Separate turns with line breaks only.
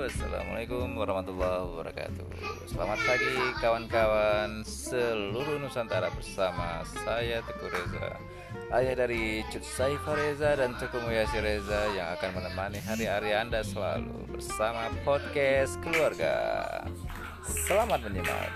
Assalamualaikum warahmatullahi wabarakatuh. Selamat pagi kawan-kawan seluruh Nusantara bersama saya Teguh Reza. Ayah dari Cut Saifa Reza dan Teguh Muyasi Reza Yang akan menemani hari-hari Anda selalu bersama podcast keluarga. Selamat menyimak.